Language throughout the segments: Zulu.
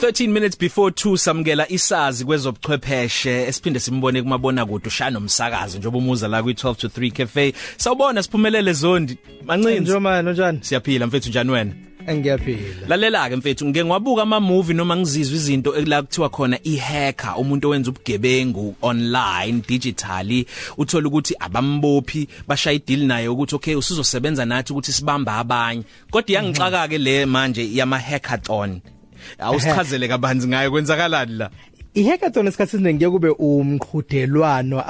13 minutes before 2 samukela isazi kwezobuchwepheshe. Esiphinde simbone kumabona kude ushaya nomsakazo njengoba umuza la kwi 12 to 3 cafe. Sawubona siphumelele zondi. Mancinzi. Njoma njani siyaphila mfethu njani wena? Ngiyaphila lalela ke mfethu ngike ngwabuka ama movie noma ngizizwa izinto la kuthiwa khona ihacker umuntu owenza ubugebengu online digitally uthola ukuthi abambophi bashaya ideal naye ukuthi okay usizosebenza nathi ukuthi sibamba abanye. Kodwa yangixaka ke le manje yama hackathon awusichazele kabanzi ngayo kwenzakalani la? Ihackathon esikhathini esiningi kube umqhudelwano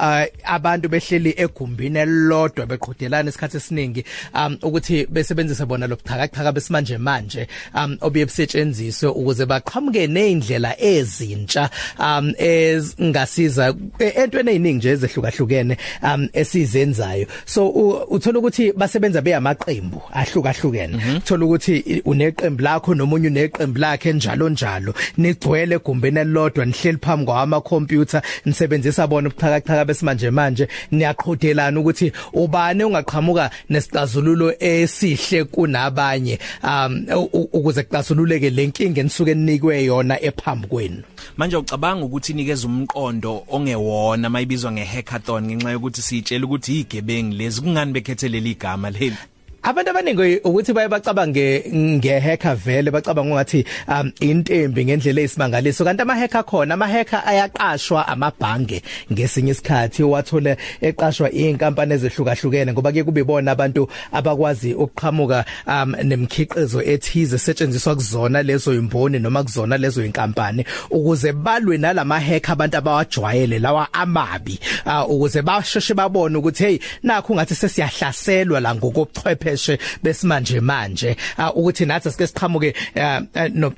abantu behleli egumbini elilodwa beqhudelana esikhathi esiningi um ukuthi besebenzisa bona lobuthakathaka besimanje manje um obuye busetshenziswe ukuze baqhamuke neindlela ezintsha um ezingasiza entweni eziningi nje ezehlukahlukene um esizenzayo. So uthola ukuthi basebenza beyamaqembu ahlukahlukene. Mhm. uthola ukuthi uneqembu lakho nomunye uneqembu lakhe njalo njalo. Nigcwele egumbini elilodwa nihle nihleli phambi kwama computer nisebenzisa bona ubuthakathaka besimanje manje niyaqhudelana ukuthi ubani ungaqhamuka nesixazululo esihle kunabanye um ukuze kuxazululeke lenkinga enisuke ninikwe yona ephambi kwenu. Manje ucabanga ukuthi inikeza umqondo ongewona mayibizwa ngehackathon ngenxa yokuthi sitshela ukuthi igebengi lezi. Kungani bekhethe leli gama leli? Abantu abaningi ukuthi baye bacabange ngehacker vele bacabanga ngathi um intembi ngendlela eyisimangaliso. Kanti ama hacker khona ama hacker ayaqashwa amabhange ngesinye isikhathi. Wathola eqashwa inkampani ezehlukahlukene ngoba ke kube bona abantu abakwazi ukuqhamuka um nemkhiqizo ethize setshenziswa kuzona lezo imboni noma kuzona lezo inkampani ukuze balwe nalama hacker abantu abawajwayele lawa amabi uh, ukuze basheshe babone ukuthi hey nakho ngathi sesiyahlaselwa la ngokobuchwepheshe ubuchwepheshe besimanje manje uh, ukuthi nathi sike siqhamuke uh,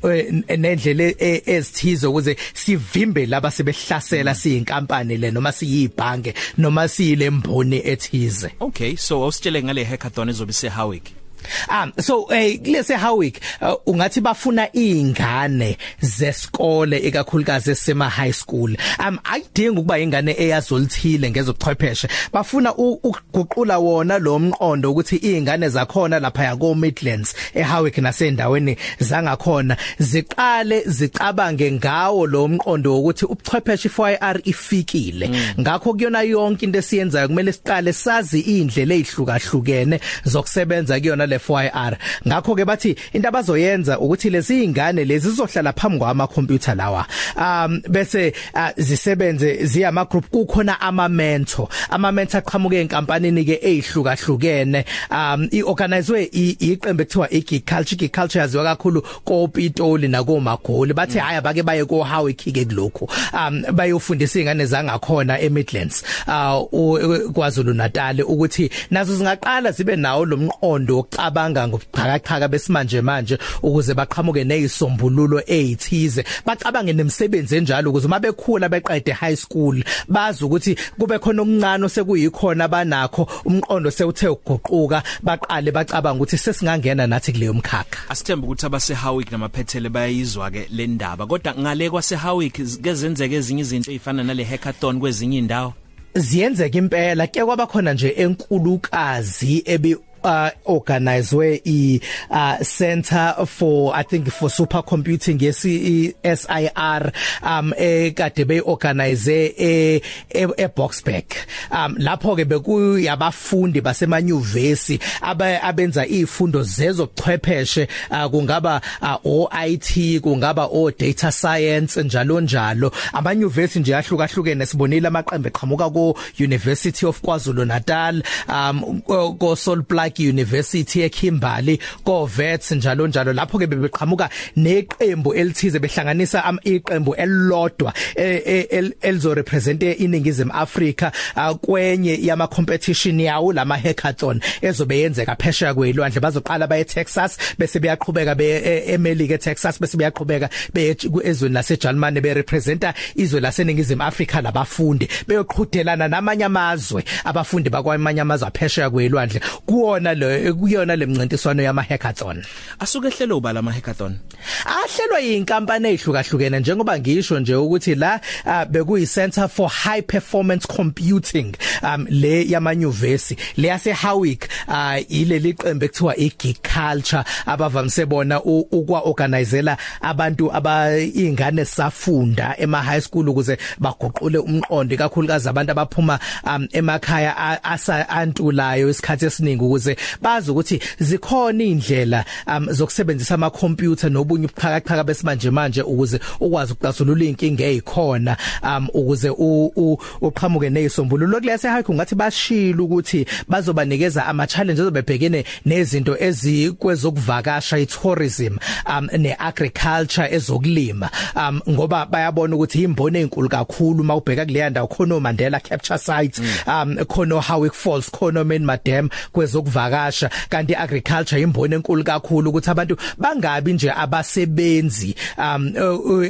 uh, nendlela e, ezithize ukuze sivimbe laba sebehlasela siyinkampani le noma siyibhange noma siyilemboni ethize. Okay so awusitshele ngale hackathon ezobe se Um so eh kulese Howick uh, ungathi bafuna izingane zesikole ekakhulukazi esema high school. Um ayidingi ukuba ingane eyazolithile ngezobuchwepheshe. Bafuna ukuguqula wona lo mqondo ukuthi izingane zakhona lapha yako Midlands eHowick nasendaweni zangakhona ziqale zicabange ngawo lo mqondo ukuthi ubuchwepheshe FIR ifikile. Mm. ngakho kuyona yonke into esiyenzayo kumele siqale sazi indlela ezihlukahlukene zokusebenza kuyona le FYR ngakho ke bathi into abazoyenza ukuthi lezi ingane lezi zizohlala phambi kwama computer lawa. Um bese uh, zisebenze ziya ama group kukhona ama mentor ama mentor aqhamuke enkampanini ke ezihlukahlukene um iorganizwe iqembu ekuthiwa igeek culture. Geek culture yaziwa kakhulu koPitoli nako Magoli bathi haya bake baye ko Howick ke kulokho um bayofundisa izingane zangakhona eMidlands. Uh kwaZulu Natal ukuthi nazo zingaqala zibe nawo lo mqondo wokucabanga ngobuqhakaqhaka besimanje manje ukuze baqhamuke nezisombululo ezithize bacabange nemisebenzi enjalo ukuze uma bekhula beqede high school bazi ukuthi kube khona okuncane sekuyikhona banakho umqondo sewuthe uguquka baqale bacabanga ukuthi sesingangena nathi kuleyo mkhakha. Asithemba ukuthi abase Howick namaphethele bayizwa ke le ndaba kodwa ngale kwase Howick kezenzeke ezinye izinto ezifana nale hackathon kwezinye indawo ziyenzeka impela ke kwaba khona nje enkulukazi ebi uh, organizwe i uh, Center for I think for supercomputing yesi SIR um ekade be organize e e Boxback um lapho ke bekuyabafundi basemanyuvesi abenza izifundo zezobuchwepheshe uh, kungaba uh, o IT kungaba o data science njalo njalo. Amanyuvesi nje ahlukahlukene sibonile amaqembu eqhamuka ko University of KwaZulu Natal um ko Solplac Park University eKimberley ko Vets njalo njalo. Lapho ke bebeqhamuka neqembu elithize behlanganisa iqembu elilodwa e, e, elizo represent iningizimu Africa kwenye yama competition yawo lama hackathon ezobe yenzeka phesheya kwelwandle bazoqala baye Texas bese beyaqhubeka be e, eMelika eTexas bese beyaqhubeka beye ezweni laseGermany be representa izwe laseningizimu Africa labafundi. Beyoqhudelana namanye amazwe abafundi bakwamanye amazwe aphesheya kwelwandle kuwona kuyona lo kuyona lemncintiswano yama hackathon asuke ehlelo ubala ama hackathon ahlelwa yinkampani ezihlukahlukene njengoba ngisho nje ukuthi la uh, bekuyi Center for High Performance Computing um le yamanyuvesi le yase Howick uh, ile liqembe kuthiwa iGeek Culture abavamise bona ukwa organizela abantu abayingane safunda ema high school ukuze baguqule umqondo kakhulukazi abantu abaphuma um, emakhaya asa antulayo isikhathi esiningi ukuze bazi ukuthi zikhona indlela um, zokusebenzisa ama computer nobunye ubuxhakaxhaka besimanje manje ukuze ukwazi ukuxazulula inkinga ezikhona um ukuze uqhamuke nezisombululo kulese hike ungathi bashila ukuthi bazobanikeza ama challenges obebhekene nezinto ezikwezokuvakasha itourism um neagriculture ezokulima. Um ngoba bayabona ukuthi imbono ezinkulu kakhulu mawubheka kuleya ndawo khona Mandela capture sites um khona Howick Falls khona Main Madam kwezokuvakasha kanti agriculture imbono enkulu kakhulu ukuthi abantu bangabi nje abasebenzi um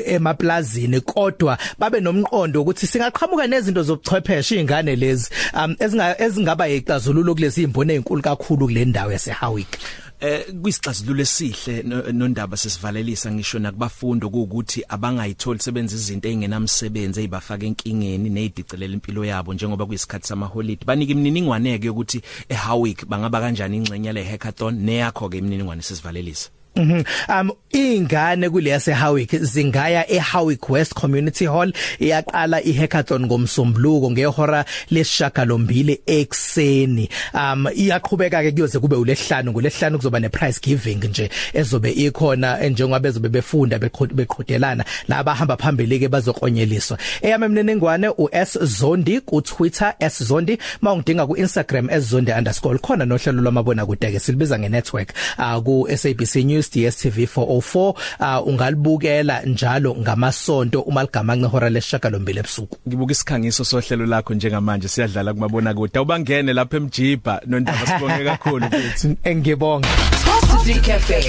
emaplazini kodwa babe nomqondo ukuthi singaqhamuka nezinto zobuchwepheshe izingane lezi um ezingaba yixazululo kulezi imbono ezinkulu kakhulu kule ndawo yase Howick eh kuyisixazululo esihle nondaba sesivalelisa ngisho nakubafundo ukuthi abangayitholi sebenza izinto ezingenamsebenzi ezibafaka enkingeni nezidicelela impilo yabo njengoba kuyisikhathi sama holiday banika imininingwane ke ukuthi eHowick bangaba kanjani ingxenye le hackathon neyakho ke imininingwane sesivalelisa? Mhm. Um ingane kuleya seHowick zingaya eHowick West Community Hall iyaqala ihackathon ngomsombuluko ngehora lesishagalombili ekseni. Um iyaqhubeka ke kuyoze kube ulehlanu ngolehlanu kuzoba neprize giving nje ezobe ikhona njengoba bezobe befunda beqhudelana la bahamba phambili ke bazokonyeliswa. Eyame mnenengwane uS Zondi ku Twitter S Zondi mawungidinga ku Instagram @zondi_ khona nohlelo lwamabona kude ke silibiza ngenetwork uh, ku SABC News News DStv 404 uh, ungalibukela njalo ngamasonto uma ligama ngehora lesishagalombili ebusuku. Ngibuka isikhangiso sohlelo lakho njengamanje siyadlala kumabona kude awubangene lapha emjiba nondaba sibonge kakhulu futhi. Ngibonga Top 3 Cafe.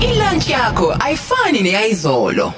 Ilunch yakho ayifani neyizolo